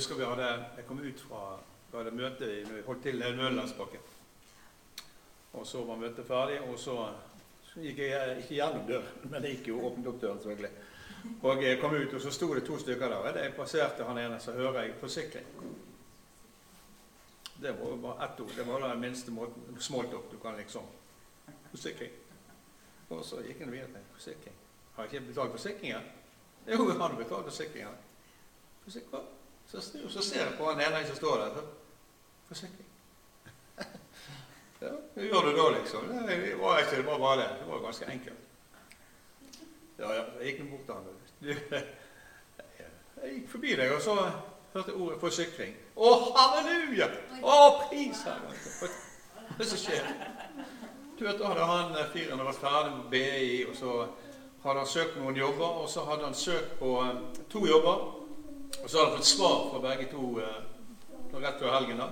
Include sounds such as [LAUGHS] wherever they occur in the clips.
husker vi hadde, jeg kom ut fra vi hadde møte i- vi holdt til i Nødlandsbakken. Og så var møtet ferdig, og så gikk jeg ikke gjennom døren, men jeg gikk jo åpnet opp døren, selvfølgelig. Og jeg kom ut, og så sto det to stykker der. Da jeg passerte han ene, så hører jeg 'forsikring'. Det var jo bare ett ord. Det var den minste måten smalltalk du kan liksom Forsikring. Og så gikk han videre til forsikring. Har jeg ikke betalt forsikringen? Jo, han har betalt forsikringen. Forsikring. Så, snur- så ser jeg på han ene som står der. Forsikring. [LAUGHS] Ja, hva gjør du da, liksom? Det var ikke det var bare det. Det var ganske enkelt. Ja, ja, jeg gikk nå bort til han. [LAUGHS] Jeg gikk forbi deg, og så hørte jeg ordet 'forsikring'. Å, halleluja! Å, pris Herren! Hva som skjer? Du vet, Da hadde han eh, fyren vært ferdig med BI, og så hadde han søkt noen jobber, og så hadde han søkt på eh, to jobber. Og så hadde han fått svar fra begge to eh, rett før helgen. da.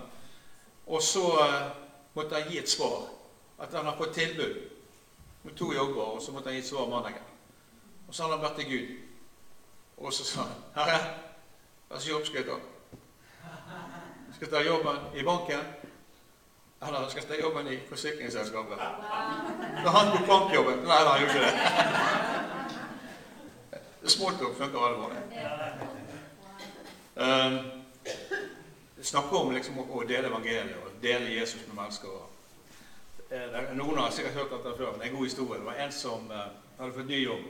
Og så eh, måtte han gi et svar. At han har fått tilbud med to jobber, og så måtte han gi et svar mandagen. Og så hadde han vært til Gud. Og så sa han Herre, hva slags jobb skal jeg ta? Skal jeg ta jobben i banken? Eller skal jeg ta jobben i forsikringsselskapet? Da han tok bankjobben Nei, han gjorde ikke det. [LAUGHS] Smalltalk funker veldig bra. Um, snakker om liksom, å dele evangeliet og dele Jesus med mennesker. Eh, Noen har sikkert hørt dette før, men det er en god historie. Det var en som eh, hadde fått ny jobb,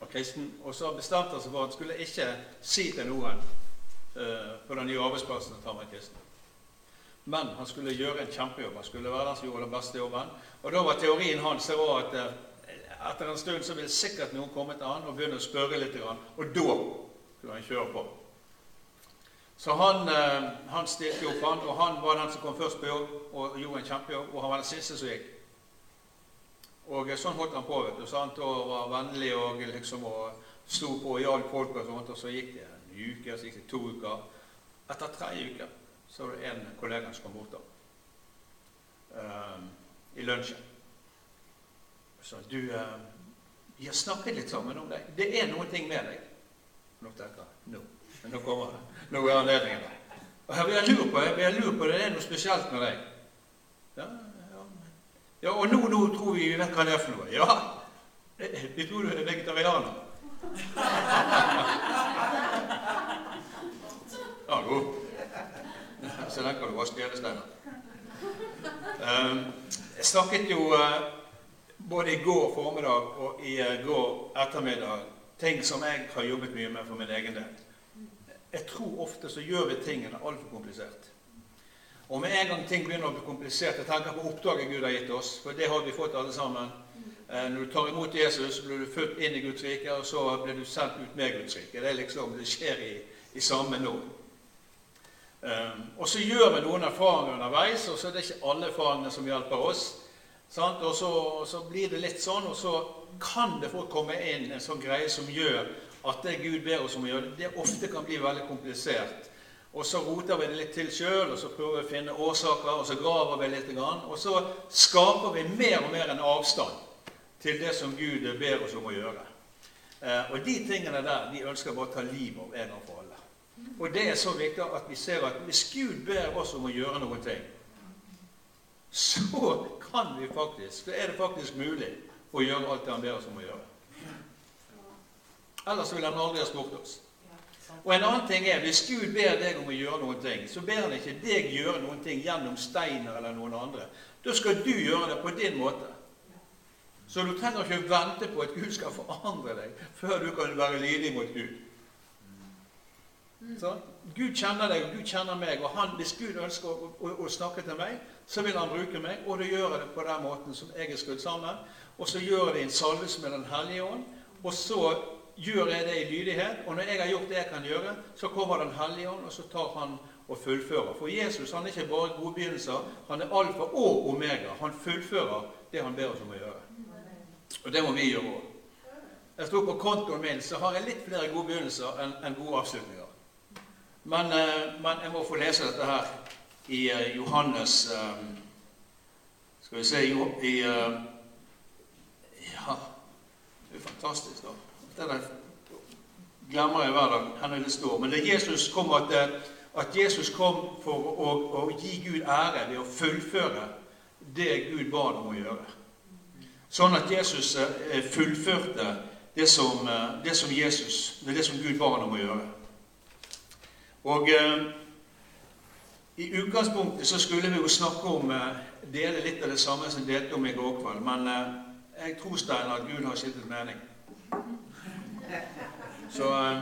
og kristen, og så bestemte han seg for at han skulle ikke si til noen eh, på den nye arbeidsplassen at han var kristen. Men han skulle gjøre en kjempejobb. Han skulle være den som gjorde den beste jobben. Og da var teorien hans det var at eh, etter en stund så ville sikkert noen komme til han og begynne å spørre litt, og da kunne han kjøre på. Så han, eh, han stilte opp, han, og han var den som kom først på jobb og gjorde en kjempejobb. Og han var den siste som gikk. Og eh, sånn holdt han på. vet du, sant, og var vennlig og liksom og sto på og hjalp folk. Og sånt, og så gikk det en uke, så gikk det to uker. Etter tre uker så var det en kollega som kom bort da, um, i lunsjen. Sa du, uh, vi har snakket litt sammen om deg. Det er noen ting med deg. Nå tenker jeg, nå. Men nå kommer det. Nå er anledningen der. Og her, jeg lurer på, jeg, lurer på det er noe spesielt med deg. Ja, ja, ja og nå, nå tror vi vi vet hva det er for noe. Ja, vi tror du er vegetarianer. Ja, god. Så den kan du vaske hele steinen. Um, jeg snakket jo uh, både i går formiddag og i uh, går ettermiddag ting som jeg har jobbet mye med for min egen del. Jeg tror ofte så gjør vi tingene altfor komplisert. Og med en gang ting begynner å bli komplisert Jeg tenker på oppdraget Gud har gitt oss, for det har vi fått alle sammen. Eh, Når du tar imot Jesus, så blir du født inn i Guds rike, og så blir du sendt ut med Guds rike. Det er liksom, det skjer i, i samme nå. Um, og så gjør vi noen erfaringer underveis, og så er det ikke alle erfaringene som hjelper oss. Sant? Og så, så blir det litt sånn, og så kan det fort komme inn en sånn greie som gjør at det Gud ber oss om å gjøre, det ofte kan bli veldig komplisert. Og så roter vi det litt til sjøl, og så prøver vi å finne årsaker, og så graver vi litt, og så skaper vi mer og mer en avstand til det som Gud ber oss om å gjøre. Eh, og de tingene der de ønsker bare å ta livet av en gang for alle. Og det er så viktig at vi ser at hvis Gud ber oss om å gjøre noen ting, så kan vi faktisk, så er det faktisk mulig å gjøre alt det han ber oss om å gjøre. Ellers ville han aldri ha spurt oss. Og en annen ting er, Hvis Gud ber deg om å gjøre noen ting, så ber han ikke deg gjøre noen ting gjennom Steiner eller noen andre. Da skal du gjøre det på din måte. Så du trenger ikke vente på at Gud skal forandre deg før du kan være lydig mot Gud. Så, Gud kjenner deg, og Gud kjenner meg. og han, Hvis Gud ønsker å, å, å, snakke til meg, så vil han bruke meg, og da gjør jeg det på den måten som jeg er skrudd sammen. Og så gjør jeg det i en som er Den hellige ånd. Og så gjør jeg det i lydighet. Og når jeg har gjort det jeg kan gjøre, så kommer Den hellige ånd, og så tar han og fullfører. For Jesus han er ikke bare gode begynnelser, han er alfa og omega. Han fullfører det han ber oss om å gjøre. Og det må vi gjøre òg. Jeg sto på kontoen min, så har jeg litt flere gode begynnelser enn en gode avslutninger. Men, eh, men, jeg må få lese dette her i uh, Johannes um, Skal vi se i Ja, det er fantastisk, da. Det glemmer jeg hver dag Henne det står. Men det Jesus kom at, at Jesus kom for å, å, gi Gud ære ved å fullføre det Gud ba ham om å gjøre. Sånn at Jesus eh, fullførte det som, eh, det som Jesus, det som Gud ba ham om å gjøre. Og eh, i utgangspunktet så skulle vi jo snakke om eh, dele litt av det samme som delte om i går kveld. Men eh, jeg tror, Stein, at Gud har skiftet mening. Så, eh,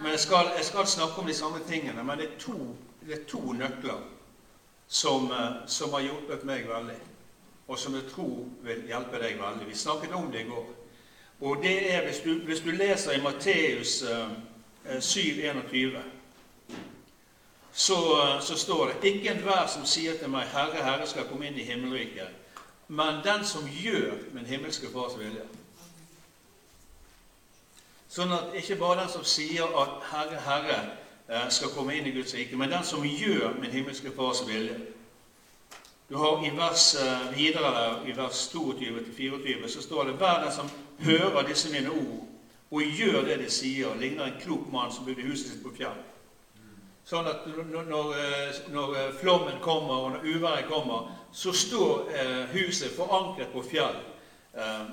men jeg skal, jeg skal, snakke om de samme tingene. Men det er to, det er to nøkler som, eh, som, har hjulpet meg veldig. Og som jeg tror vil hjelpe deg veldig. Vi snakket om det i går. Og det er hvis du, hvis du leser i Matteus eh, 7,21 eh, så, så, står det ikke enhver som sier til meg 'Herre, Herre' skal komme inn i himmelriket, men den som gjør min himmelske Fars vilje. Sånn at ikke bare den som sier at 'Herre, Herre' eh, skal komme inn i Guds rike, men den som gjør min himmelske Fars vilje. Du har I vers videre der, i vers 22-24 så står det 'Hver den som hører disse mine ord, og gjør det de sier', ligner en klok mann som bygde huset sitt på fjell. Sånn at når, eh, når flommen kommer, og når uværet kommer, så står huset forankret på fjell.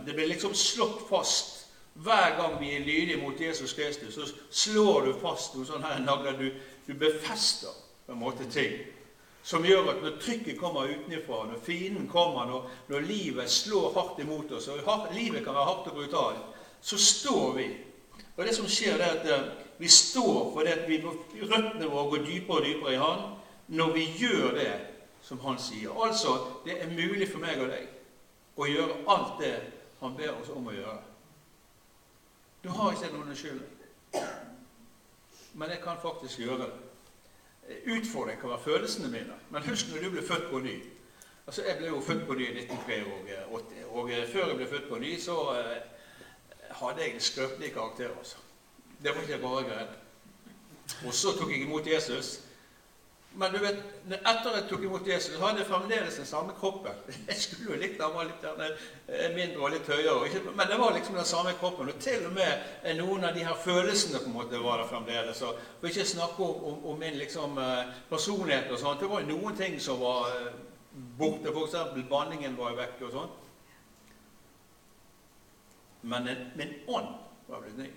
Det blir liksom slått fast hver gang vi er lydige mot Jesus Kristus, så slår du fast noen sånne her nagler. Du, du befester på en måte ting som gjør at når trykket kommer utenfra, når fienden kommer, når, når, livet slår hardt imot oss, og livet kan være hardt og brutalt, så står vi. Og det som skjer, er at uh, vi står fordi at vi, røttene våre går dypere og dypere i Han når vi gjør det som Han sier. Altså, det er mulig for meg og deg å gjøre alt det Han ber oss om å gjøre. Du har ikke noen unnskyldning. Men jeg kan faktisk gjøre det. Utfordringen kan være følelsene mine. Men husk når du ble født på ny. Altså, Jeg ble jo født på ny i 1983, og eh, før jeg ble født på ny, så eh, hadde jeg skrøpelige karakterer. Altså. Det var ikke bare greier. Og så tok jeg imot Jesus. Men du vet, etter jeg tok imot Jesus, så hadde jeg fremdeles den samme kroppen. Jeg skulle jo likt den var litt eh, mindre og litt høyere, men det var liksom den samme kroppen. Og til og med eh, noen av de her følelsene på en måte var der fremdeles. Og For ikke snakke om, om, om min liksom, eh, personlighet og sånt. Det var noen ting som var borte. F.eks. banningen var vekk og sånn. Men min ånd var blitt ny.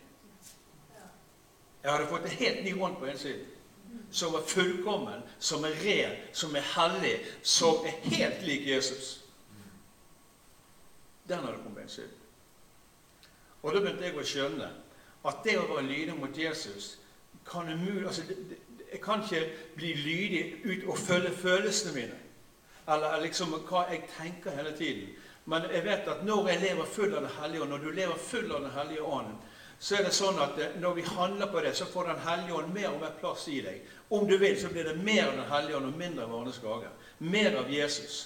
Jeg hadde fått en helt ny ånd på innsiden som er fullkommen, som er ren, som er hellig, som er helt lik Jesus. Den hadde kommet inn synd. Og da begynte jeg å skjønne at det å være lydig mot Jesus kan umulig, altså, Jeg kan ikke bli lydig ut og følge følelsene mine, eller liksom hva jeg tenker hele tiden. Men jeg vet at når jeg lever full av Den hellige ånd, når du lever full av Den hellige ånd, så er det sånn at eh, når vi handler på det, så får Den hellige ånd mer og mer plass i deg. Om du vil, så blir det mer av Den hellige ånd og mindre av Arne Skage. Mer av Jesus.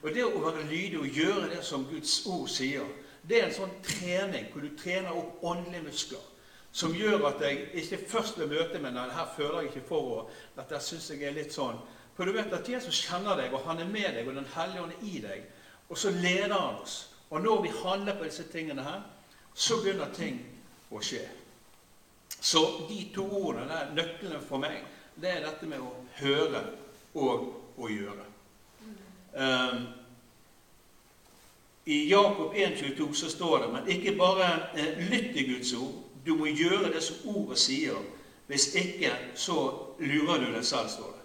Og det å være lydig og gjøre det som Guds ord sier, det er en sånn trening hvor du trener opp åndelige muskler. Som gjør at jeg ikke først ved møte med den her føler jeg ikke for å Dette syns jeg er litt sånn. For du vet at Jesus kjenner deg, og han er med deg, og Den hellige ånd er i deg. Og så leder han oss. Og når vi handler på disse tingene her, så begynner ting å skje. Så de to ordene, der, nøklene for meg, det er dette med å høre og å gjøre. Um, I Jakob 1,22 så står det men ikke bare eh, lytt til Guds ord. Du må gjøre det som ordet sier. Hvis ikke, så lurer du deg selv, står det.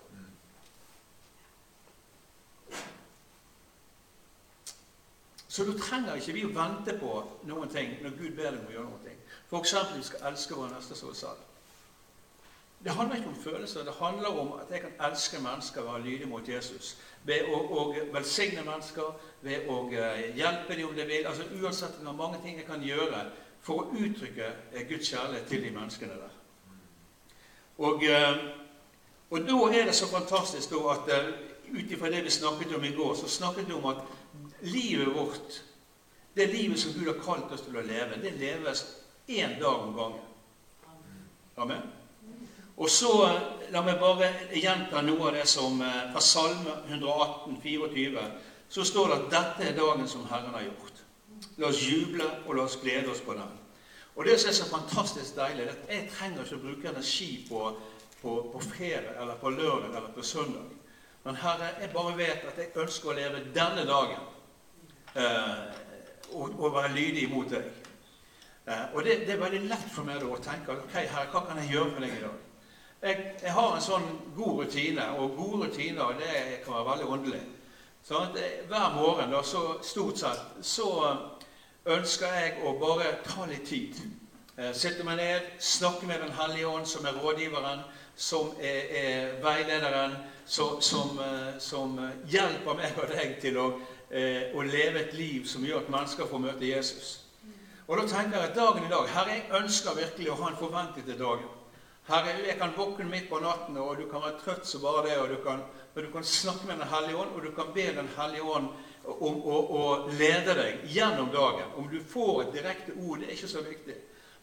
Så da trenger ikke vi å vente på noen ting når Gud ber deg om å gjøre noe. F.eks. vi skal elske våre neste som selv. Det handler ikke om følelser. Det handler om at jeg kan elske mennesker være lydig mot Jesus. Ved å, å velsigne mennesker, ved å eh, hjelpe dem om de vil. Altså Uansett det mange ting jeg kan gjøre for å uttrykke eh, Guds kjærlighet til de menneskene der. Og, eh, og da er det så fantastisk da, at ut ifra det vi snakket om i går, så snakket vi om at livet vårt, det livet som Gud har kalt oss til å leve, det leves én dag om gangen. Amen. Og så La meg bare gjenta noe av det som fra Salme 118, 24, så står det at dette er dagen som Herren har gjort. La oss juble, og la oss glede oss på den. Og det som er så fantastisk deilig, er at jeg trenger ikke å bruke energi på, på, på fredag eller på lørdag eller på søndag. Men Herre, jeg bare vet at jeg ønsker å leve denne dagen eh, og, og, være lydig mot deg. Eh, og det, det, er veldig lett for meg da å tenke ok, Herre, hva kan jeg gjøre for deg i dag? Jeg, jeg har en sånn god rutine, og gode rutiner det kan være veldig åndelig. Sånn Hver morgen, da, så stort sett, så ønsker jeg å bare ta litt tid. Eh, sitte meg ned, snakke med Den hellige ånd, som er rådgiveren, som er, er veilederen, som, som, eh, som, hjelper meg og deg til å, eh, å, leve et liv som gjør at mennesker får møte Jesus. Og da tenker jeg dagen i dag Herre, jeg ønsker virkelig å ha en forventning til dagen. Herre, jeg kan våkne midt på natten, og du kan være trøtt som bare det, og du kan, og du kan snakke med Den hellige ånd, og du kan be Den hellige ånd om å lede deg gjennom dagen. Om du får et direkte ord, det er ikke så viktig.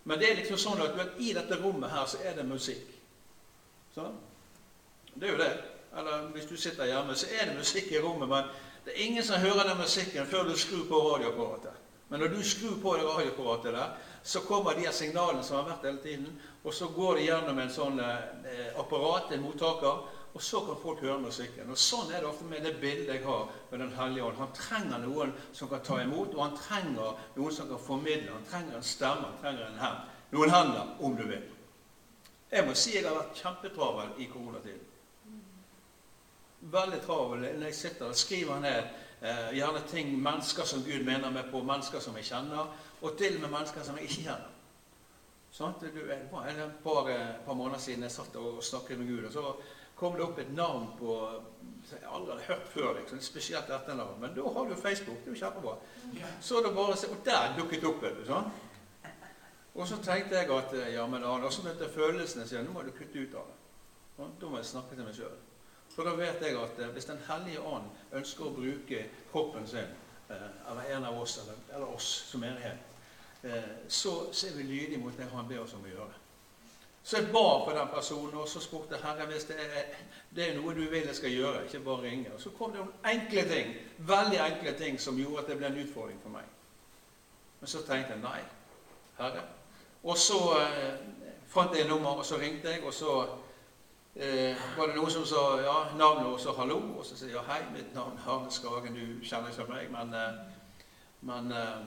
Men det er liksom sånn at, vet, i dette rommet her så er det musikk. Sånn? Det er jo det. Eller hvis du sitter hjemme, så er det musikk i rommet. Men det er ingen som hører den musikken før du skrur på radioapparatet. Men når du skrur på det radioapparatet der, så kommer de signalene som har vært hele tiden, og så går det gjennom en sånn eh, apparat, en mottaker, og så kan folk høre musikken. Og Sånn er det ofte med det bildet jeg har med Den hellige ånd. Han trenger noen som kan ta imot, og han trenger noen som kan formidle. Han trenger en stemme, han trenger en hand. Noen hender, om du vil. Jeg må si jeg har vært kjempetravel i koronatiden. Veldig travel når jeg sitter og skriver ned eh, gjerne ting, mennesker som Gud mener meg på, mennesker som jeg kjenner, og til og med mennesker som jeg ikke kjenner. Sånn, det var et par, eh, par måneder siden jeg satt og snakket med Gud. og så kom det opp et navn på som jeg aldri hadde hørt før. liksom, Spesielt etternavn. Men da har du Facebook. Det er jo kjempebra. Så det bare Og der dukket opp vet du, sånn. Og så tenkte jeg at ja, men da, Og så møtte jeg følelsene og sa nå må du kutte ut av det. Og da må jeg snakke til meg sjøl. For da vet jeg at eh, hvis Den hellige ånd ønsker å bruke kroppen sin, eh, eller en av oss, eller, eller oss som menighet, eh, så, så er vi lydige mot det han ber oss om å gjøre. Så jeg ba på den personen, og så spurte Herre hvis det er, det er noe du vil jeg skal gjøre, ikke bare ringe. Og så kom det noen enkle ting, veldig enkle ting som gjorde at det ble en utfordring for meg. Men så tenkte jeg nei, Herre. Og så eh, fant jeg nummer, og så ringte jeg, og så eh, var det noen som sa ja, navnet og så hallo. Og så sier jeg hei, mitt navn er Arne Skagen, du kjenner ikke meg, men, eh, men eh,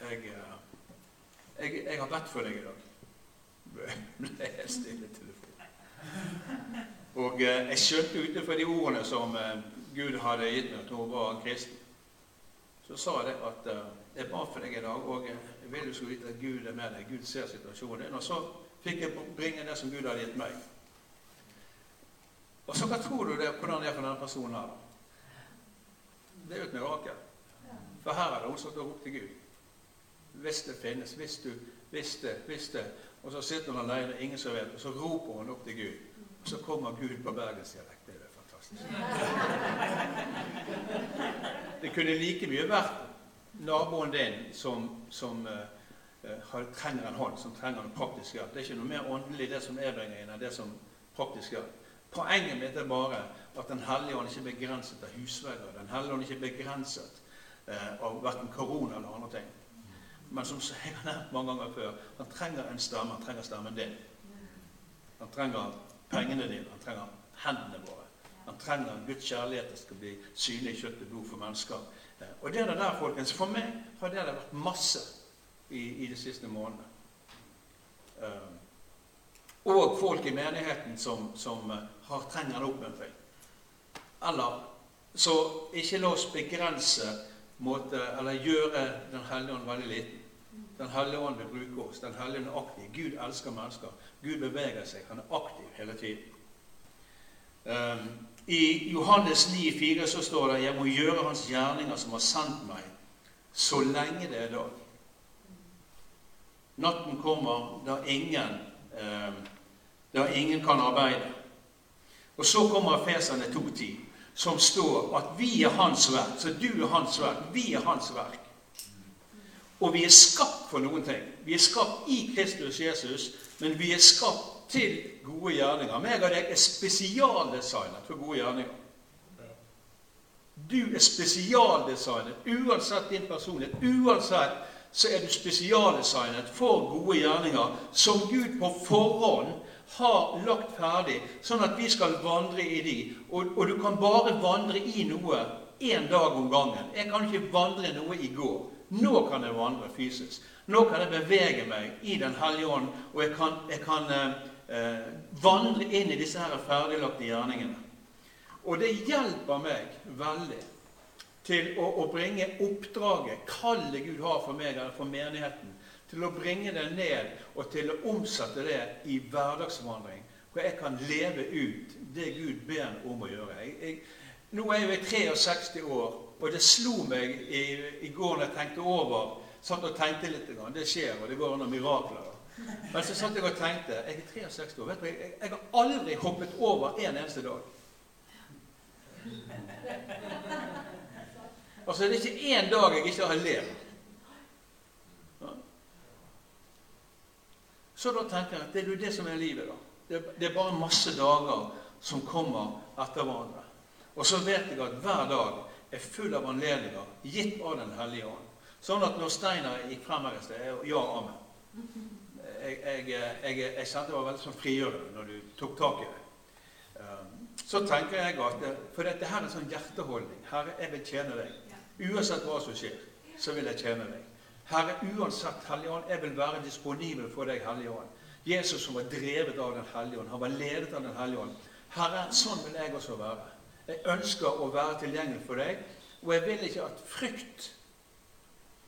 jeg, eh, jeg, jeg har bedt for deg i dag [LAUGHS] ble helt stille telefonen. Og eh, jeg skjønte utenfor de ordene som eh, Gud hadde gitt meg til hun var kristen, så sa jeg at jeg ba for deg i dag, og jeg vil du skulle vite at Gud er med deg. Gud ser situasjonen din. Og så fikk jeg bringe det som Gud hadde gitt meg. Og så hva tror du det, hvordan det er for denne personen her? Det er jo et mirakel. For her er det hun som står opp til Gud. Hvis det finnes, hvis du hvis det, hvis det. og så sitter hun alene, ingen som vet, og så roper hun opp til Gud. Og så kommer Gud på bergensdialekt. Det er fantastisk. Det kunne like mye vært naboen din som, som uh, trenger en hånd, som trenger en praktisk hjelp. Det er ikke noe mer åndelig det som er inn, enn det som praktisk hjelp. Poenget mitt er bare at Den hellige ånd ikke er begrenset av husvegger. Den hellige ånd ikke er begrenset eh, av verken korona eller andre ting. Men som jeg har nevnt mange ganger før, han trenger en stemme. Han trenger stemmen din. Han trenger pengene dine. Han trenger hendene våre. Han trenger Guds kjærlighet som skal bli synlig i kjøtt og blod for mennesker. Eh, og det er det der, folkens, For meg har det vært masse i, i de siste månedene. Eh, og folk i menigheten som, som eh, har trengende en oppmuntring. Eller så ikke la oss begrense måte, eller gjøre Den hellige ånd veldig liten. Den hellige ånd vil bruke oss. Den hellige ånd er aktiv. Gud elsker mennesker. Gud beveger seg. Han er aktiv hele tiden. Um, I Johannes 9, 4 så står det 'Jeg må gjøre Hans gjerninger som har sendt meg, så lenge det er dag'. Natten kommer da ingen, um, da ingen kan arbeide. Og så kommer Feserne 2.10, som står at vi er Hans verk. Så du er Hans verk. Vi er Hans verk. Og vi er skapt for noen ting. Vi er skapt i Kristus Jesus, men vi er skapt til gode gjerninger. Meg og deg er spesialdesignet for gode gjerninger. Du er spesialdesignet uansett din personlighet. Uansett så er du spesialdesignet for gode gjerninger som Gud på forhånd har lagt ferdig, sånn at vi skal vandre i de. Og, og du kan bare vandre i noe én dag om gangen. Jeg kan ikke vandre noe i går. Nå kan jeg vandre fysisk. Nå kan jeg bevege meg i Den hellige ånd, og jeg kan, jeg kan eh, eh, vandre inn i disse her ferdiglagte gjerningene. Og det hjelper meg veldig til å, å bringe oppdraget, kallet Gud har for meg eller for menigheten, til å bringe det ned og til å omsette det i hverdagsvandring. Hvor jeg kan leve ut det Gud ber om å gjøre. Jeg, jeg, nå er jeg 63 år, og det slo meg i, i går når jeg tenkte over Satt og tenkte litt. Det skjer, og det går under mirakler. Men så satt jeg og tenkte Jeg er 63 år. vet du, jeg, jeg har aldri hoppet over en eneste dag. Altså, det er ikke én dag jeg ikke har levd. Så da tenker jeg at det er jo det som er livet. da. Det, det er bare masse dager som kommer etter hverandre. Og så vet jeg at hver dag er full av anledninger gitt av Den hellige ånd. Sånn at når Steinar gikk frem her i sted Ja, amen. Jeg, jeg, jeg, jeg kjente det var veldig sånn frigjørende når du tok tak i det. Um, så tenker jeg at For dette her er en sånn hjerteholdning. Herre, jeg vil tjene deg. Uansett hva som skjer, så vil jeg tjene deg. Herre, uansett, Hellige Ånd, jeg vil være disponibel for deg, Hellige Ånd. Jesus som var drevet av Den hellige ånd. Han var ledet av Den hellige ånd. Herre, sånn vil jeg også være. Jeg ønsker å være tilgjengelig for deg, og jeg vil ikke at frykt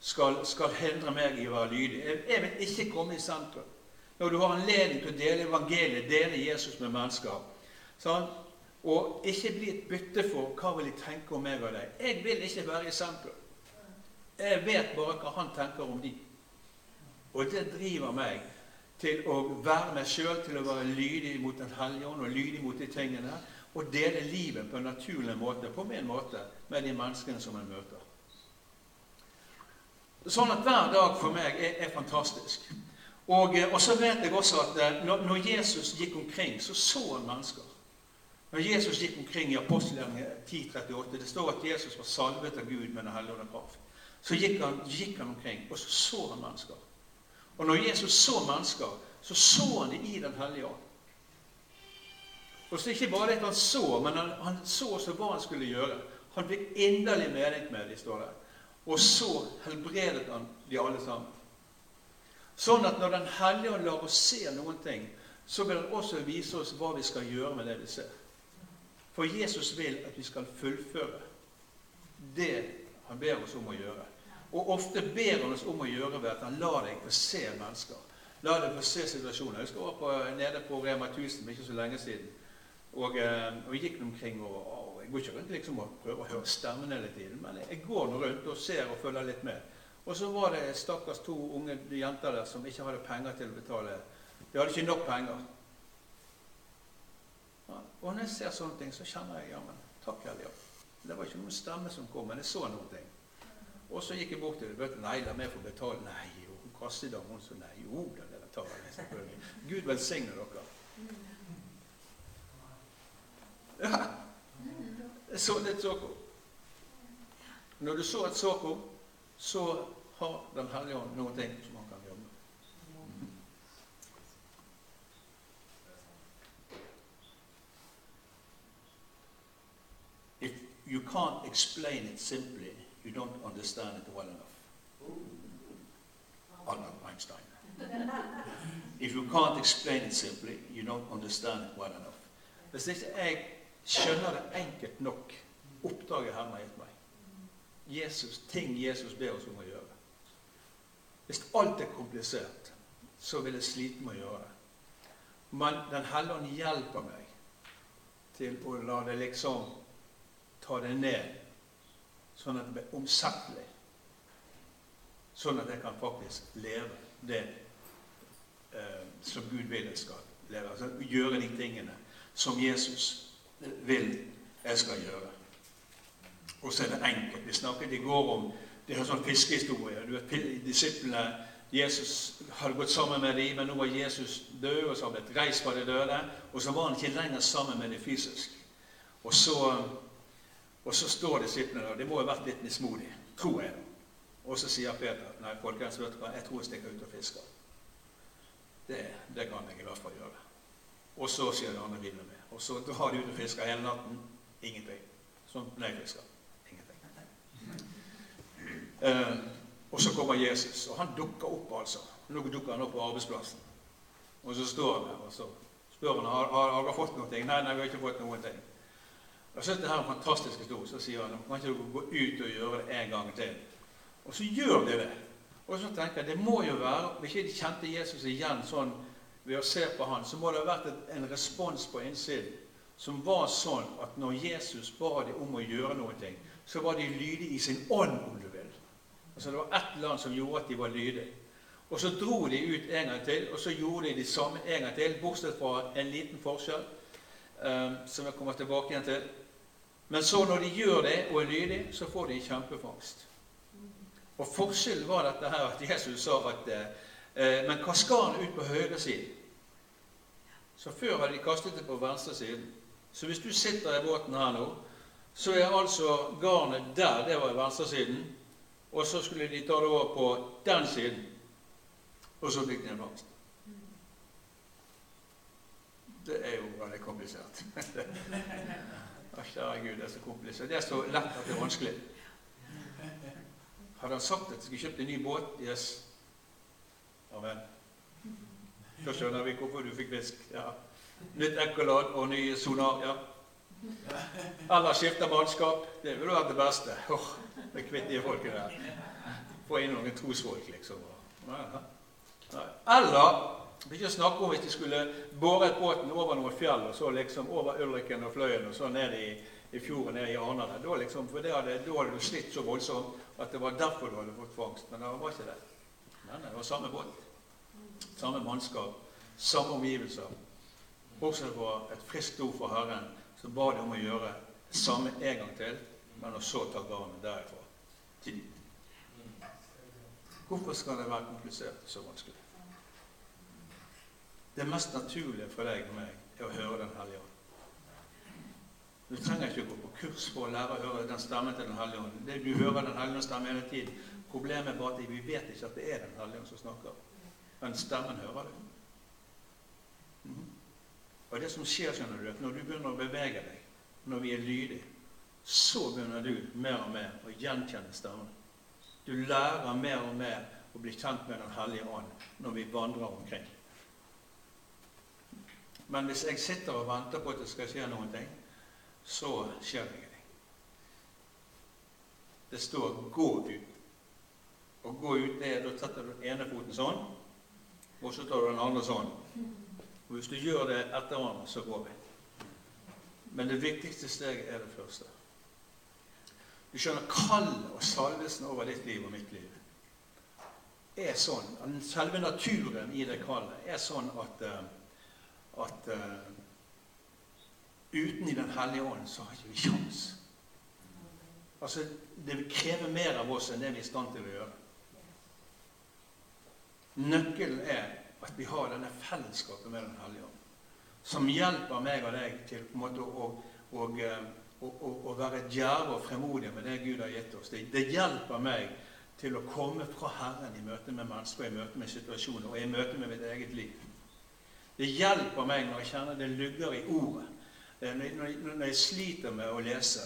skal, skal hindre meg i å være lydig. Jeg, jeg vil ikke komme i sentrum. Når du har anledning til å dele evangeliet, dele Jesus med mennesker sånn? Og ikke bli et bytte for hva vil jeg tenke om meg og deg. Jeg vil ikke være i sentrum. Jeg vet bare hva han tenker om de. Og det driver meg til å være meg sjøl, til å være lydig mot Den hellige ånd og lydig mot de tingene. Og dele livet på en naturlig måte, på min måte, med de menneskene som jeg møter. Sånn at hver dag for meg er, er fantastisk. Og, eh, og, så vet jeg også at eh, når, når, Jesus gikk omkring, så så han mennesker. Når Jesus gikk omkring i apostelgjerningen 10.38, det står at Jesus var salvet av Gud med Den hellige ånd kraft. Så gikk han, gikk han omkring, og så så han mennesker. Og når Jesus så mennesker, så så han det i Den hellige ånd. Og så ikke bare det han så, men han, han så også hva han skulle gjøre. Han fikk inderlig mening med det, står det. Og så helbredet han de alle sammen. Sånn at når Den hellige ånd lar oss se noen ting, så vil han også vise oss hva vi skal gjøre med det vi ser. For Jesus vil at vi skal fullføre det han ber oss om å gjøre. Og ofte ber han oss om å gjøre ved at han lar deg få se mennesker. La deg få se situasjoner. Jeg var på, nede på Rema 1000 ikke så lenge siden. Og, eh, og jeg gikk omkring og, og Jeg går ikke rundt liksom og prøver å høre stemmen hele tiden, men jeg går nå rundt og ser og følger litt med. Og så var det stakkars to unge jenter der som ikke hadde penger til å betale. De hadde ikke nok penger. Ja, og når jeg ser sånne ting, så kjenner jeg ja, men takk, Hellige Det var ikke noen stemme som kom, men jeg så noen ting. Og så gikk jeg bort til dem. Nei, la meg få betale. Nei, jo, kassedam. Hun sa nei, jo da, dere tar det selvfølgelig. Gud velsigne dere. Ja. Jeg så litt såko. Når du så et såko, så har Den hellige ånd noen ting som han kan gjøre med. If you can't explain it simply, you don't understand it well enough. Albert Einstein. If you can't explain it simply, don't understand it well enough. Hvis ikke jeg skjønner det enkelt nok, oppdraget Herren gitt meg Jesus, Ting Jesus ber oss om å gjøre. Hvis alt er komplisert, så vil jeg slite med å gjøre det. Men Den hellige ånd hjelper meg til å la det liksom ta det ned, sånn at det blir omsettelig. Sånn at jeg kan faktisk leve det eh, som Gud vil jeg skal leve. Altså gjøre de tingene som Jesus vil jeg skal gjøre. Og så er det enkelt. Vi snakket i går om det er sånn fiskehistorie. Du vet, Disiplene Jesus hadde gått sammen med dem, men nå var Jesus død, og så hadde han blitt reist fra de døde. Og så var han ikke lenger sammen med dem fysisk. Og så, og så står disiplene der. De må ha vært litt mismodige, tror jeg. Og så sier Peter nei, folkens, vet du hva, jeg tror jeg stikker ut og fisker. Det, det kan jeg i hvert fall gjøre. Og så sier de andre videre med. Og så drar de ut og fisker hele natten. Ingenting. Sånn fisker. Ingenting. Eh, og så kommer Jesus, og han dukker opp, altså. Nå dukker han opp på arbeidsplassen. Og så står han der, og så spør han har, har, har fått noe. Nei, nei, vi har ikke fått noen ting. Jeg synes det her er en fantastisk historie. Så sier han kan ikke du gå ut og gjøre det en gang til. Og så gjør de det. Og så tenker jeg, det må jo være, Hvis ikke de kjente Jesus igjen sånn ved å se på han, så må det ha vært en respons på innsiden som var sånn at når Jesus ba dem om å gjøre noe, så var de lydige i sin ånd, om du vil. Altså Det var ett annet som gjorde at de var lydige. Og så dro de ut en gang til, og så gjorde de det samme en gang til, bortsett fra en liten forskjell, um, som jeg kommer tilbake igjen til. Men så når de gjør det og er lydige, så får de en kjempefangst. Og forskjellen var dette her at Jesus sa at eh, Men hva skal han ut på høyre siden?» Så før hadde de kastet det på venstre siden. Så hvis du sitter i båten her nå, så er altså garnet der. Det var i venstresiden. Og så skulle de ta det over på den siden. Og så fikk de en fangst. Det er jo veldig komplisert. [LAUGHS] Kjære Gud, det er så komplisert. Det er så lett at det er vanskelig. Hadde han sagt at jeg skulle kjøpt en ny båt? Yes. Amen. Da skjønner vi hvorfor du fikk fisk. Ja. Nytt ekkolod og ny sonar. ja. Eller skifte mannskap. Det ville vært det beste. Oh, det kvitt de folkene der. Få inn noen trosfolk, liksom. Eller ikke snakke om hvis de skulle båret båten over noen fjell, og så liksom over Ulriken og Fløyen, og så ned i, i fjorden, ned i Arnane. Da liksom, for det hadde, da hadde du slitt så voldsomt at det var derfor du hadde fått fangst. Men det var ikke det. Men det var samme båt. Samme mannskap. Samme omgivelser. Bortsett fra et friskt ord fra Herren som ba de om å gjøre det samme en gang til, men så ta garnet derifra. Hvorfor skal det være komplisert så vanskelig? Det mest naturlige for deg og meg er å høre Den hellige ånd. Du trenger ikke å gå på kurs for å lære å høre den stemmen til Den hellige ånd. Du hører Den hellige ånd stemme hele tiden. Problemet er bare at vi vet ikke at det er Den hellige ånd som snakker. Men stemmen hører du. Mm. Og det som skjer, skjønner du, når du begynner å bevege deg, når vi er lydige, så begynner du mer og mer å gjenkjenne stemmen. Du lærer mer og mer å bli kjent med Den hellige ånd når vi vandrer omkring. Men hvis jeg sitter og venter på at det skal skje noen ting, så skjer det ingenting. Det står 'gå ut'. Å gå ut, det er da setter du den ene foten sånn, og så tar du den andre sånn. Og Hvis du gjør det etter hverandre, så går vi. Men det viktigste steget er det første. Du skjønner, kallet og salvelsen over ditt liv og mitt liv er sånn Selve naturen i det kallet er sånn at, eh, at uh, uten i Den hellige ånd så har ikke vi sjans. Altså, Det vil kreve mer av oss enn det vi er i stand til å gjøre. Nøkkelen er at vi har denne fellesskapet med Den hellige ånd, som hjelper meg og deg til på en måte å, å, å, å være djerve og fremodige med det Gud har gitt oss. Det, det, hjelper meg til å komme fra Herren i møte med mennesker, i møte med situasjoner og i møte med mitt eget liv. Det hjelper meg når jeg kjenner det lugger i ordet. Når jeg, sliter med å lese,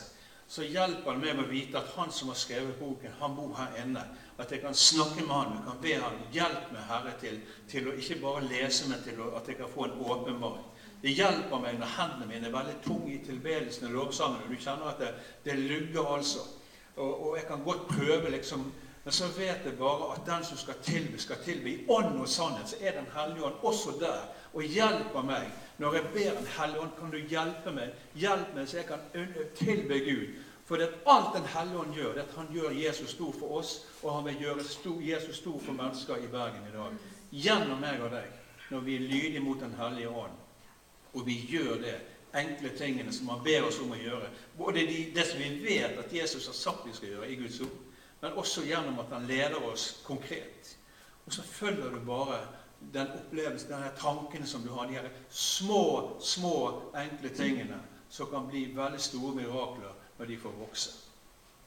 så hjelper det meg med å vite at han som har skrevet boken, han bor her inne. At jeg kan snakke med han, jeg kan be han hjelp meg, Herre, til, til å ikke bare lese, men til å, at jeg kan få en åpenbaring. Det hjelper meg når hendene mine er veldig tunge i tilbedelsen og lovsangen, du kjenner at det, det lugger altså. Og, og, jeg kan godt prøve, liksom, men så vet jeg bare at den som skal tilby, skal tilby i ånd og sannhet. Så er Den hellige ånd også der og hjelper meg. Når jeg ber Den hellige ånd, kan du hjelpe meg. Hjelp meg så jeg kan tilby Gud. For det at alt Den hellige ånd gjør, det at han gjør Jesus stor for oss, og han vil gjøre Jesus stor for mennesker i Bergen i dag. Gjennom meg og deg, når vi er lydige mot Den hellige ånd. Og vi gjør det enkle tingene som han ber oss om å gjøre. Både de, det som vi vet at Jesus har sagt vi skal gjøre i Guds ord, men også gjennom at han leder oss konkret. Og så følger du bare den opplevelsen, denne tankene som du har, de her små, små, enkle tingene som kan bli veldig store mirakler når de får vokse.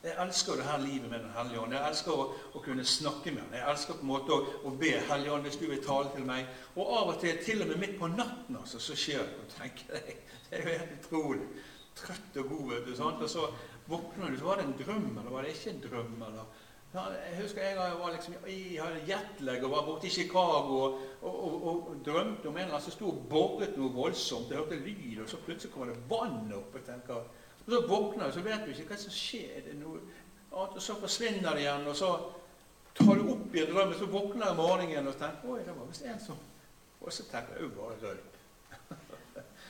Jeg elsker det her livet med Den hellige ånd. Jeg elsker å, å, kunne snakke med ham. Jeg elsker på en måte å, å be Hellige ånd hvis du vil tale til meg. Og av og til, til og med midt på natten, altså, så skjer det. tenker jeg, Det er jo helt utrolig. Trøtt og god, vet du. Sant? Og så våkner du, så var det en drøm, eller var det ikke en drøm? eller... Jeg husker jeg var liksom, jeg jetlag og var borte i Chicago og, og, og, og drømte om en eller annen som sto og boret noe voldsomt. Jeg hørte lyd, og så plutselig kommer det vann opp. og tenker, og Så våkner du, så vet du ikke hva som skjer. Det noe, og så forsvinner det igjen, og så tar du opp i drømmen, så våkner du om morgenen og tenker Oi, det var visst en som Og så tenker jeg bare røyk. [LAUGHS]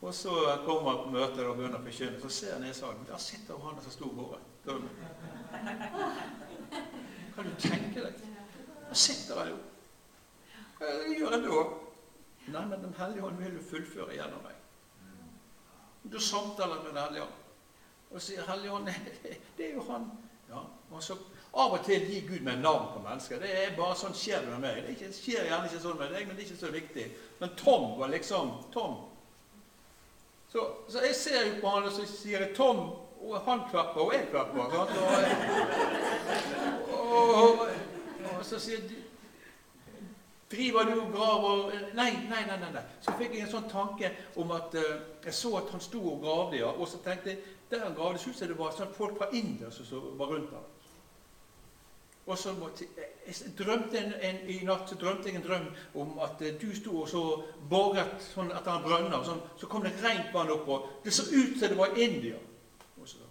og så kommer han på møtet og begynner å forkynne, så ser jeg ned i salen. Der sitter han som sto båret. Kan du tenke deg? Der sitter han jo. Hva gjør jeg da? Nei, men Den hellige ånd vil du fullføre gjennom meg. Du samtaler med Den hellige ånd og sier 'Hellige ånd, [LAUGHS] det er jo han'. Ja, og så Av og til gir Gud meg navn på mennesker. Det er bare sånn skjer det med meg. Det skjer gjerne ikke sånn med deg, men det er ikke så viktig. Men Tom var liksom Tom. Så, så jeg ser jo på han, og så sier jeg 'Tom', og han klapper, og jeg klapper. Og, og, og, og, så sier jeg Driver du og graver nei, nei, nei, nei, Så fikk jeg en sånn tanke om at uh, jeg så at han sto og gravde, ja. Og så tenkte jeg der han gravde, syntes jeg det var sånn folk fra India som var rundt ham. Og så måtte, jeg drømte en, en, I natt drømte jeg en drøm om at uh, du sto og så boret sånn etter en brønner. Sånn, så kom det rent vann opp, og det så ut som det var India.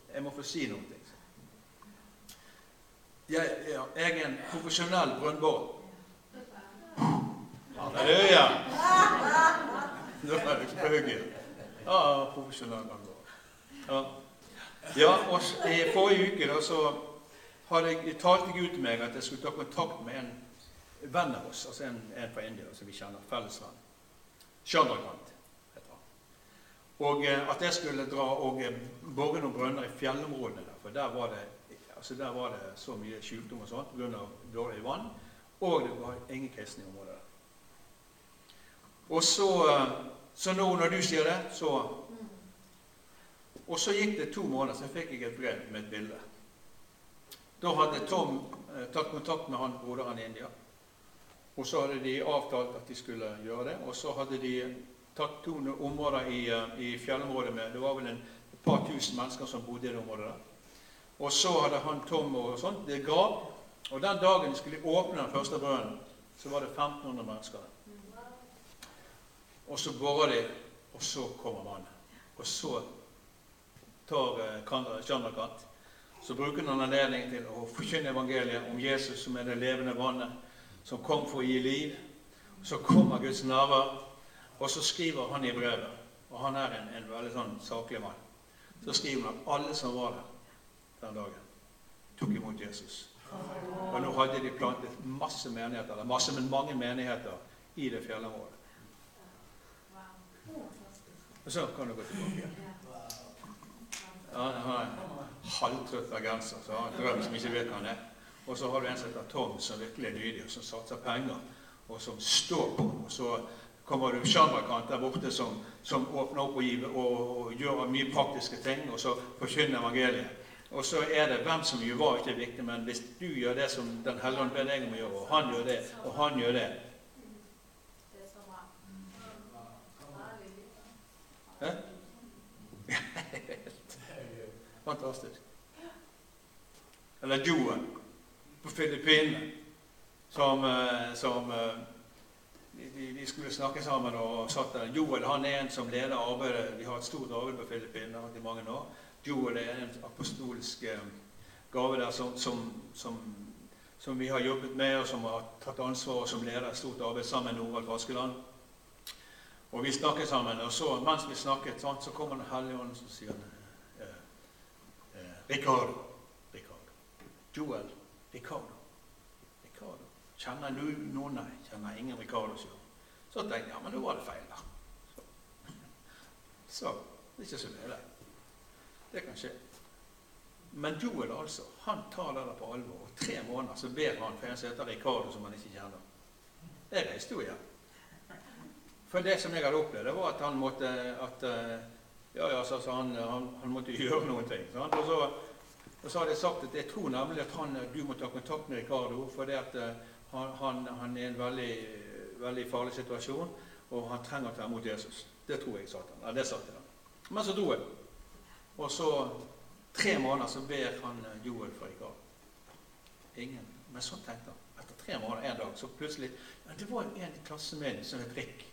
Jeg må få si noe. Jeg, jeg, jeg er en profesjonell brønnborer. Halleluja! Nå er det spøker. Ja, profesjonell ja. ja, og I forrige uke da, så hadde jeg, talte Gud til meg at jeg skulle ta kontakt med en venn av oss, altså en, en fra India som vi kjenner, felles venn. Heter han. Og eh, at jeg skulle dra og eh, bore noen brønner i fjellområdene der, for der var det, altså der var det så mye sykdom og sånt pga. dårlig vann. Og det var ingen kristne i området. Og så, eh, så nå når du sier det, så Og så gikk det to måneder, så fikk jeg et brev med et bilde. Da hadde Tom eh, tatt kontakt med han broderen i India. Og så hadde de avtalt at de skulle gjøre det. Og så hadde de tatt to områder i, eh, i fjellområdet med Det var vel en, et par tusen mennesker som bodde i det området der. Og så hadde han Tom og sånt, det grav. Og den dagen de skulle åpne den første brønnen, så var det 1500 mennesker der. Og så borer de, og så kommer vannet. Og så tar eh, Chandrakant så bruker han anledningen til å forkynne evangeliet om Jesus som er det levende vannet, som kom for å gi liv. Så kommer Guds nærvær, og så skriver han i brevet Og han er en, en veldig sånn saklig mann. Så skriver han at alle som var der den dagen, tok imot Jesus. Og nå hadde de plantet masse menigheter, eller masse, men mange menigheter i det fjellområdet. Og så kan du gå tilbake. igjen. Ja, ja, en halvtrøtt bergenser så har en drøm som ikke vet hva han er. Og så har du en som heter Tom, som virkelig er lydig, og som satser penger, og som står på. Og så kommer du Shandrakant der borte som, som åpner opp og, giver, og, og, gjør mye praktiske ting, og så forkynner evangeliet. Og så er det hvem som gjør hva, ikke viktig, men hvis du gjør det som Den hellige ånd ber deg om å gjøre, og han gjør det, og han gjør det, Fantastisk. Eller Joel på Filippinene, som, eh, som eh, de, de, skulle snakke sammen og satt der. Joel han er en som leder arbeidet. Vi har et stort arbeid på Filippinene i mange år. Joel er en apostolisk eh, gave der som, som, som, som, vi har jobbet med, og som har tatt ansvar og som leder et stort arbeid sammen med Norvald Vaskeland. Og vi snakket sammen, og så mens vi snakket, så kommer Den hellige ånd og sier Ricardo. Ricardo. Joel. Ricardo. Ricardo. Kjenner du noen? Nei, kjenner ingen Ricardo. Så, så tenkte jeg ja, men nå var det feil, da. Så, det er ikke så nøye. Det kan skje. Men Joel altså, han tar det på alvor. Og tre måneder så ber han for en som heter Ricardo, som han ikke kjenner. Jeg reiste jo igjen. For det som jeg hadde opplevd, det var at han måtte at, ja, ja, så han, han, han, måtte [LAUGHS] gjøre noen ting. Sant? Og, så, og så hadde jeg sagt at jeg tror nemlig at han, du må ta kontakt med Ricardo, for at eh, han, han, han, er i en veldig, veldig farlig situasjon, og han trenger å ta imot Jesus. Det tror jeg, sa han. Ja, det sa. Men så dro jeg. Og så tre måneder så ber han eh, Joel for Ricardo. Ingen. Men så tenkte han. Etter tre måneder, en dag, så plutselig ja, Det var en i klassen min som het Rick.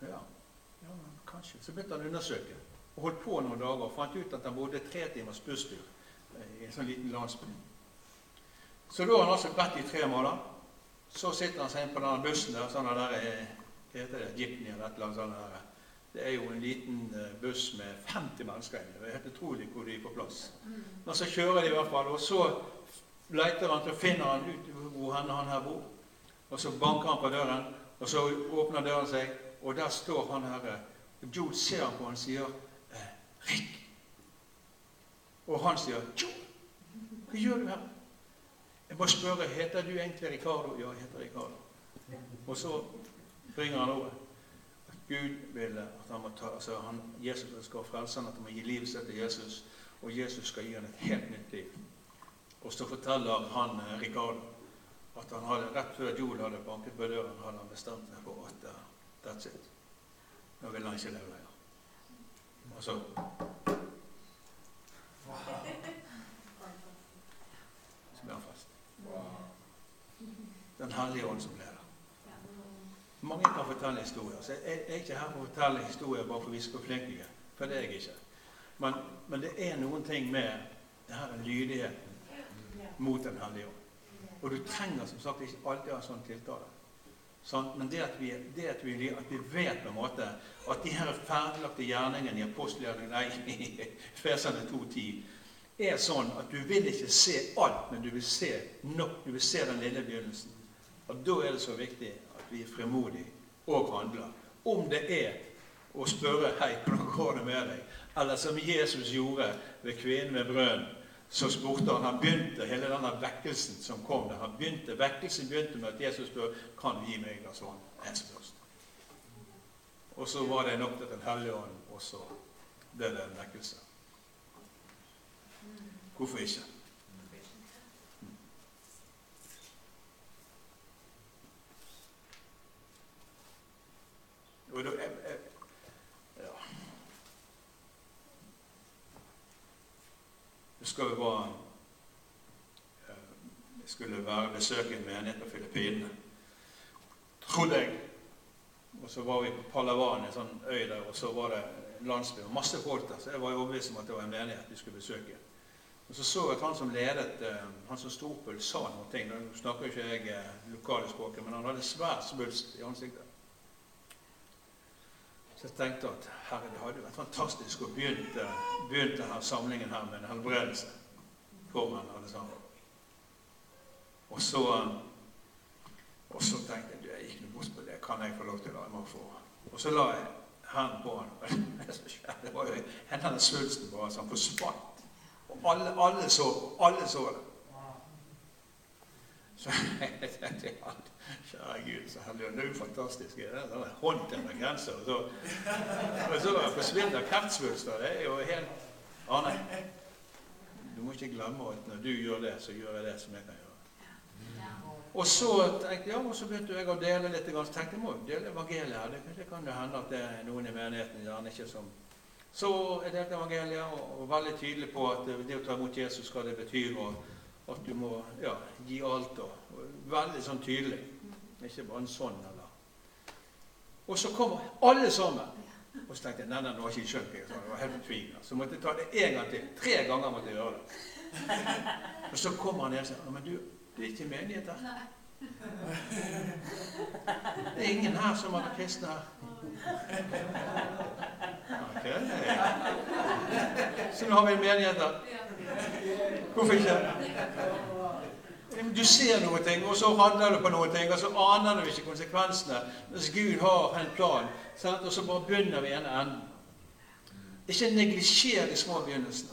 Ja, kanskje. Så begynte han å undersøke. Og holdt på noen dager og fant ut at han bodde tre timers busstur eh, i en sånn liten landsby. Så da har han altså bedt i tre måneder. Så sitter han seg inn på denne bussen der, sånn der eh, Hva heter det? Jipney eller et eller annet sånt. Der. Det er jo en liten eh, buss med 50 mennesker inni. Det er helt utrolig hvor de er på plass. Men så kjører de i hvert fall, og så leter han til finner han ut hvor han, han her bor. Og så banker han på døren, og så åpner døren seg, og der står han her. Joe ser på han og sier eh, 'Rick'. Og han sier 'Joel, hva gjør du her?' Jeg må spørre, heter du egentlig Ricardo? Ja, jeg heter Ricardo. Og så ringer han over. At Gud vil at han må ta, altså han, Jesus skal frelse han, at han må gi livet sitt til Jesus. Og Jesus skal gi han et helt nytt liv. Og så forteller han eh, Ricardo at han hadde, rett før Joel hadde banket på døren, hadde han bestemt seg for at uh, that's it. Nå vil han ikke leve lenger. Og så Så ble han fast. Den hellige ånd som leder. Mange kan fortelle historier. så Jeg er ikke her for å fortelle historier bare for vi skal flinke. flink. For det er jeg ikke. Men, men, det er noen ting med det denne lydigheten mot Den hellige ånd. Og du trenger som sagt ikke alltid ha sånn tiltale. Sånn? Men det, at vi, det at, vi, at vi, vet på en måte at de her ferdiglagte gjerningene i apostelgjerningen nei, [LAUGHS] i Feserne 2.10 er sånn at du vil ikke se alt, men du vil se nok. Du vil se den lille begynnelsen. Og Da er det så viktig at vi er fremodige og handler. Om det er å spørre 'Hei, hvordan går det med deg?' Eller som Jesus gjorde ved kvinnen ved brønnen så spurte han Han begynte hele denne vekkelsen som kom der. Han begynte, Vekkelsen begynte med at Jesus spør kan du gi meg et glass vann. En spørsmål. Og så var det nok til Den hellige ånd, og så ble det en vekkelse. Hvorfor ikke? Og da, jeg, jeg, skal vi var eh, skulle være besøke en menighet på Filippinene. Trodde jeg. Og så var vi på Palawan, en sånn øy der, og så var det en landsby og masse folk der. Så jeg var overbevist om at det var en menighet vi skulle besøke. Og så så jeg at han som ledet, eh, han som sto på, sa ting. Nå snakker ikke jeg eh, lokale språket, men han hadde svært svulst i ansiktet. Så jeg tenkte at herre, det hadde vært fantastisk å begynne, begynne denne samlingen her med en helbredelse foran alle sammen. Og så, og så tenkte jeg jeg gikk noe bort på det. Kan jeg få lov til å la meg få. Og så la jeg hendene på han. [LAUGHS] Det var jo hendene svulsten bare, så han forsvant. Og alle, alle så Alle så det. Så [LAUGHS] jeg tenkte Kjære Gud, så heldig. Det er jo fantastisk. Det er hånd til en grense. Og så, og så forsvinner kreftsvulster. Det er jo helt Arne, du må ikke glemme at når du gjør det, så gjør jeg det som jeg kan gjøre. Og så tenkte ja, og så begynte jeg å dele litt. Så tenkte jeg må dele evangeliet her. Det, det kan jo hende at det er noen i menigheten gjerne ikke som, så jeg delte evangeliet og, var veldig tydelig på at det å ta imot Jesus, hva det betyr, og at du må ja, gi alt. Og, veldig sånn tydelig. Ikke bare en sånn eller Og så kommer alle sammen. Og så tenkte jeg nei, nei, nå har jeg ikke skjønt det. Jeg var helt fortvilet. Så måtte jeg ta det en gang til. Tre ganger måtte jeg gjøre det. Og så kommer han ned og sier men du, det er ikke menighet her. Det er ingen her som vært kristne her. Okay. Så nå har vi en menighet her. Hvorfor ikke? Du ser ting, og så handler du på ting, og så aner du ikke konsekvensene. Mens Gud har en plan, og så bare begynner vi i en enden. Ikke neglisjer de små begynnelsene.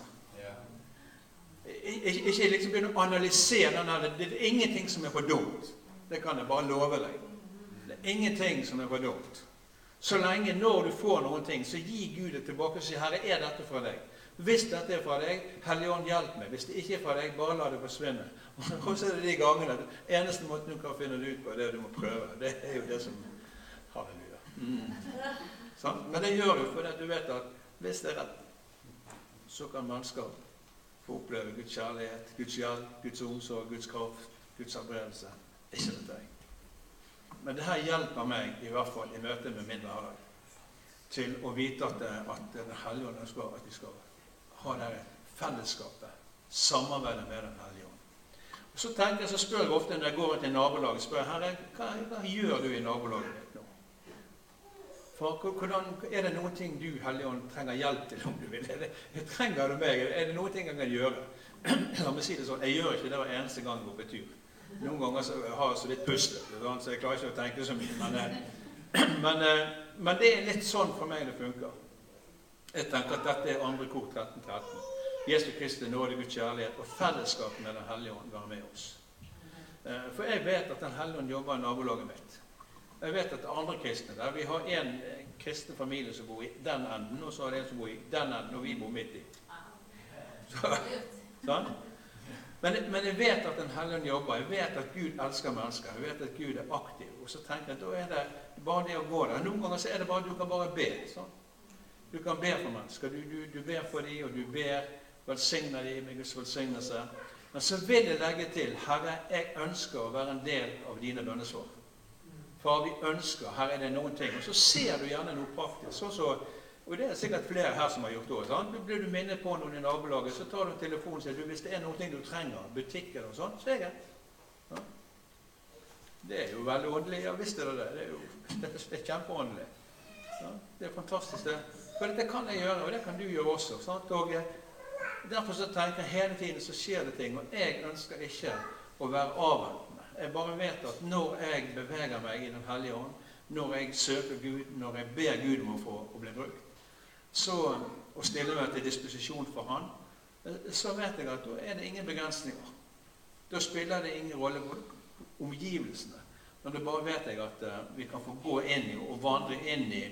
Ikke, ikke liksom begynne å analysere den Det er ingenting som er for dumt. Det kan jeg bare love deg. Det er ingenting som er for dumt. Så lenge når du får noen ting, så gi Gud det tilbake og si 'Herre, er dette fra deg?' Hvis dette er fra deg, Hellige Ånd, hjelp meg. Hvis det ikke er fra deg, bare la det forsvinne. [LAUGHS] Og så er det de gangene Eneste måten du kan finne det ut på, er det du må prøve. Det er jo det som Halleluja. Mm. Men det gjør du fordi du vet at hvis det er rett, så kan mennesker få oppleve Guds kjærlighet, Guds hjelp, Guds omsorg, Guds kraft, Guds helbredelse. Ikke vet jeg. Men det her hjelper meg i hvert fall i møte med min hverdag til å vite at, at Den hellige ånd ønsker at vi skal ha det fellesskapet, samarbeidet med Den hellige ånd. Og Så tenker jeg, så spør jeg ofte når jeg går til nabolaget spør jeg, Herre, hva, hva gjør du i nabolaget ditt nå? For hvordan, Er det noen ting du, Hellige Ånd, trenger hjelp til? om du vil? Er det, trenger du meg? Er det noen ting jeg kan gjøre? [CLEARS THROAT] La meg si det sånn, Jeg gjør ikke det hver eneste gang jeg går på tur. Noen ganger så har jeg så litt pustet, så jeg klarer ikke å tenke så mye. Men, eh, [CLEARS THROAT] men, eh, men, det er litt sånn for meg det funker. Jeg tenker at dette er andre kor 1313. Jesu Kristi nåde, Guds kjærlighet og fellesskap med Den hellige ånd være med oss. Eh, for jeg vet at Den hellige ånd jobber i nabolaget mitt. Jeg vet at det er andre kristne der. Vi har en kristen familie som bor i den enden, og så har det en som bor i den enden, og vi bor midt i. Så, sånn? Men, men, jeg vet at Den hellige ånd jobber. Jeg vet at Gud elsker mennesker. Jeg vet at Gud er aktiv. Og så tenker jeg at da er det bare det å gå der. Noen ganger så er det bare du kan bare be. Sånn. Du kan be for mennesker. Du, du, du ber for dem, og du ber velsigner dem med Guds velsignelse. Men så vil jeg legge til Herre, jeg ønsker å være en del av dine bønnesvar. Far, vi ønsker Her er det noen ting. Og så ser du gjerne noe praktisk. Så, så og det er sikkert flere her som har gjort det òg. Blir du minnet på noen i nabolaget, så tar du telefonen og sier du, hvis det er noe du trenger, butikker og sånn, så er jeg ja. Det er jo veldig åndelig. Ja visst er det det. Det er jo [LAUGHS] det er kjempeåndelig. Ja, det er fantastisk, det. For det kan jeg gjøre, og det kan du gjøre også. Sant? Og eh, Derfor så tenker jeg hele tiden så skjer det ting, og jeg ønsker ikke å være avventende. Jeg bare vet at når jeg beveger meg i Den hellige ånd, når jeg søker Gud, når jeg ber Gud om å få å bli brukt, så, og stiller meg til disposisjon for Han, så vet jeg at da er det ingen begrensninger. Da spiller det ingen rolle på omgivelsene. Men da bare vet jeg at uh, vi kan få gå inn i og vandre inn i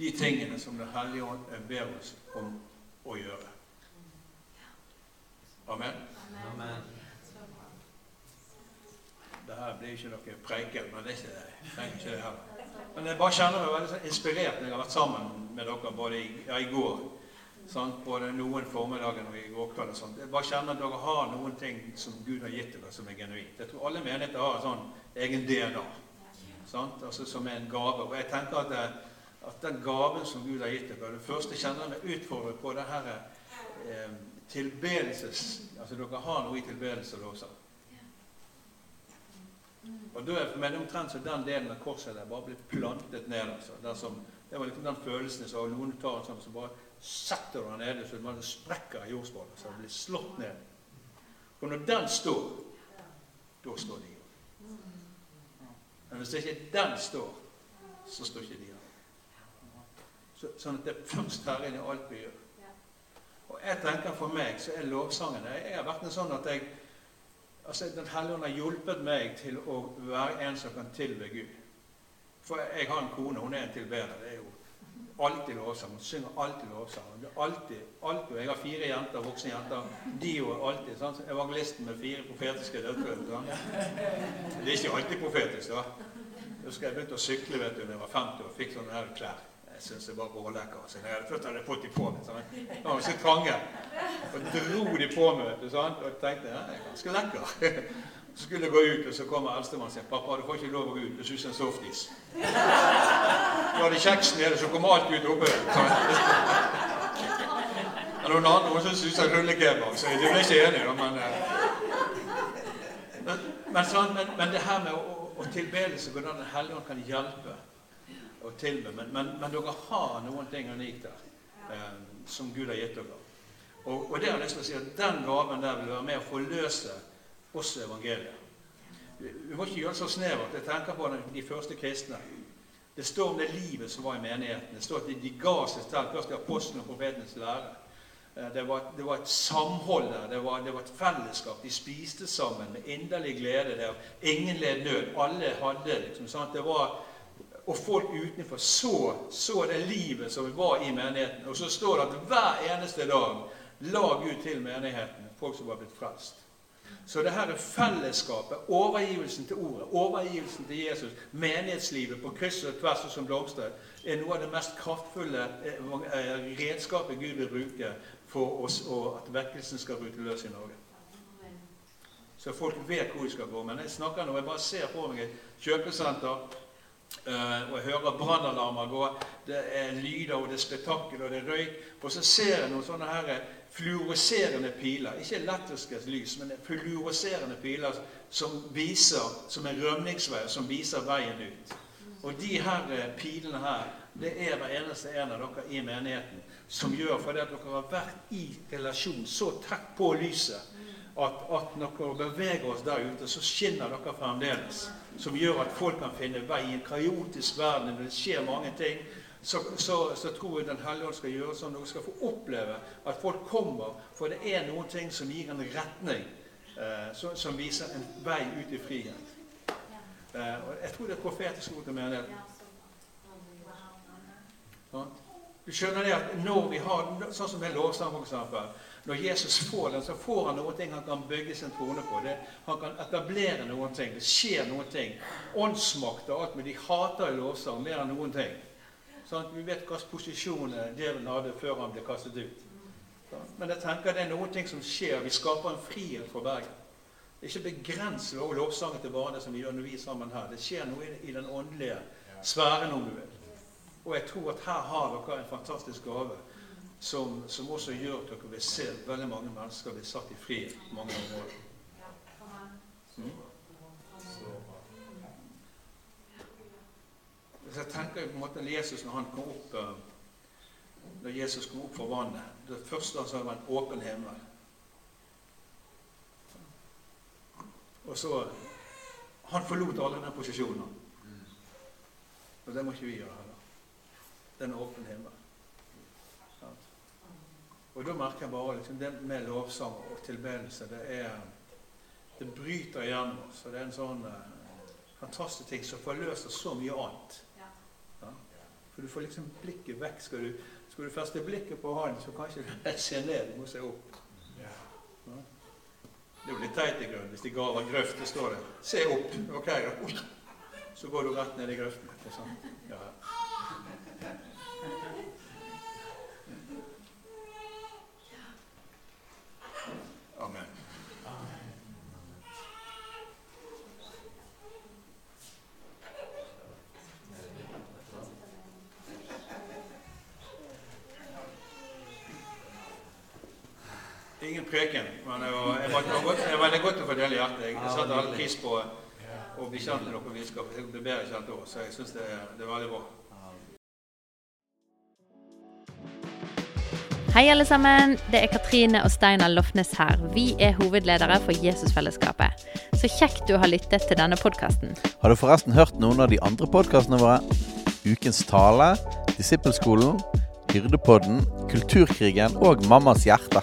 de tingene som Den hellige ånd ber oss om å gjøre. Amen. Amen. Dette blir ikke noe preiken, men det er ikke, jeg trenger ikke det heller. Men jeg bare kjenner meg veldig inspirert når jeg har vært sammen med dere både i, ja, i går. Sant? Både noen formiddagen og i går kveld. og sånt. Jeg bare kjenner at dere har noen ting som Gud har gitt dere, som er genuint. Jeg tror alle menigheter har en sånn egen DNA sant? Altså, som er en gave. Og jeg tenker at, det, at den gaven som Gud har gitt dere Det første jeg meg utfordret på det her eh, tilbedelses... Altså dere har noe i tilbedelse og lovsang. Og da er for meg omtrent så den delen av korset der bare blitt plantet ned. altså. Som, det var liksom den følelsen så noen tar en sånn, så bare setter du den nede så man sprekker i jordsmonnet. Så det blir slått ned. Og når den står, da står de jo. Men hvis ikke den står, så står ikke de. Så, sånn at det er først inne i alt vi gjør. Og jeg tenker For meg så er lovsangen Jeg har vært en sånn at jeg altså Den hellige ånd har hjulpet meg til å være en som kan tilbe Gud. For jeg har en kone, hun er en tilbeder. Det er jo alltid lovsang. Hun synger alltid lovsang. Det er Alltid, alltid. Jeg har fire jenter, voksne jenter. De jo alltid. Sånn, evangelisten med fire profetiske døtre. Det er ikke alltid profetisk, da. Jeg husker jeg begynte å sykle vet du, da jeg var 50 og fikk sånne her klær. Syns jeg var rålekker. Så jeg hadde først hadde jeg fått de på meg. Sånn. De var så trange. Og dro de på meg, vet du, sant? og tenkte ja, jeg er ganske lekker. [LAUGHS] Så skulle jeg gå ut, og så kommer eldstemann og sier 'Pappa, du får ikke lov å gå ut. Du suser en softis'. [LAUGHS] Så hadde kjeksen nede, så kom alt ut oppe. [LAUGHS] Eller noen andre som syntes jeg rullekebab, så de ble ikke enige. Men, men, men, sånn, men, men det her med å, å tilbedelse, hvordan Den hellige ånd kan hjelpe og tilbe. Men, men, men, dere har noen ting unikt der eh, som Gud har gitt dere. Og, og det har jeg lyst til å si at den gaven der vil være med å forløse også evangeliet. Vi må ikke gjøre det så snevert. Jeg tenker på de første kristne. Det står om det livet som var i menigheten. Det står at de ga seg til først i apostelens og profetenes lære. Eh, det var, det var, et samhold der. Det var, det var, et fellesskap. De spiste sammen med inderlig glede. Der. Ingen led nød. Alle hadde liksom sant? Det var, Og folk utenfor så, så det livet som var i menigheten. Og så står det at hver eneste dag la Gud til menigheten folk som var blitt frelst. Så det her er fellesskapet, overgivelsen til ordet, overgivelsen til Jesus, menighetslivet på kryss og tvers og som blomster, er noe av det mest kraftfulle eh, redskapet Gud vil bruke for oss, og at vekkelsen skal bryte løs i Norge. Så folk vet hvor de skal gå. Men jeg snakker nå, jeg bare ser på meg et kjøpesenter, og jeg hører brannalarmer gå. Det er lyder, og det er spetakkel, og det er røyk. Og så ser jeg noen sånne her fluoreserende piler. Ikke elektriske lys, men fluoreserende piler som viser, som en rømningsvei, som viser veien ut. Og de her eh, pilene her, det er hver eneste en av dere i menigheten som gjør fordi at dere har vært i relasjon så tett på lyset at, at når dere beveger oss der ute, så skinner dere fremdeles. Som gjør at folk kan finne vei i en kaotisk verden. når Det skjer mange ting så, så, så, tror jeg Den hellige ånd skal gjøre sånn at dere skal få oppleve at folk kommer. For det er noen ting som gir en retning, eh, som, som, viser en vei ut i frihet. Eh, og Jeg tror det er profetisk ord til menigheten. Du skjønner det at når vi har, Sånn som en lovsang, f.eks. Når Jesus får den, så får han ting han kan bygge sin trone på. Det, han kan etablere noen ting. Det skjer noen ting. Åndsmakt og alt, men de hater lovsang mer enn noen ting. Sånn, vi vet hvilken posisjon eh, djevelen hadde før han ble kastet ut. Sånn. Men jeg tenker det er noen ting som skjer. Vi skaper en frihet for Bergen. Er ikke begrenset av lovsangen til bare som vi gjør når vi er sammen her. Det skjer noe i den åndelige sfæren, om du vil. Og jeg tror at her har dere en fantastisk gave som, som også gjør at dere vil se veldig mange mennesker bli satt i frihet på mange områder. Mm. Hvis jeg tenker på en måte Jesus når han kom opp eh, når Jesus kom opp fra vannet Det første han sa, var en åpen himmel. Og så Han forlot alle den posisjonen. Og det må ikke vi gjøre heller. Den en åpen himmel. Og da merker jeg bare liksom, det med lovsang og tilbedelse det er Det bryter igjennom oss. Og det er en sånn eh, fantastisk ting som forløser så mye annet. For du får liksom blikket vekk. Skal du, skal du feste blikket på han, så kanskje du se ned. Du må se opp. Ja. Det er jo litt teit i grunnen hvis de graver grøft. Det står det 'Se opp'. Ok, da. Så går du rett ned i grøften. Sånn. Ja. ingen preken, men jeg var, jeg var, jeg var, jeg var veldig godt å få dele hjertet. Jeg satte all pris på å bli kjent med dere biskop. Jeg bedre òg, så jeg syns det, det, er veldig bra. Hei, alle sammen. Det er Katrine og Steinar Lofnes her. Vi er hovedledere for Jesusfellesskapet. Så kjekt du har lyttet til denne podkasten. Har du forresten hørt noen av de andre podkastene våre? Ukens tale, Disippelskolen, Hyrdepodden, Kulturkrigen og Mammas hjerte.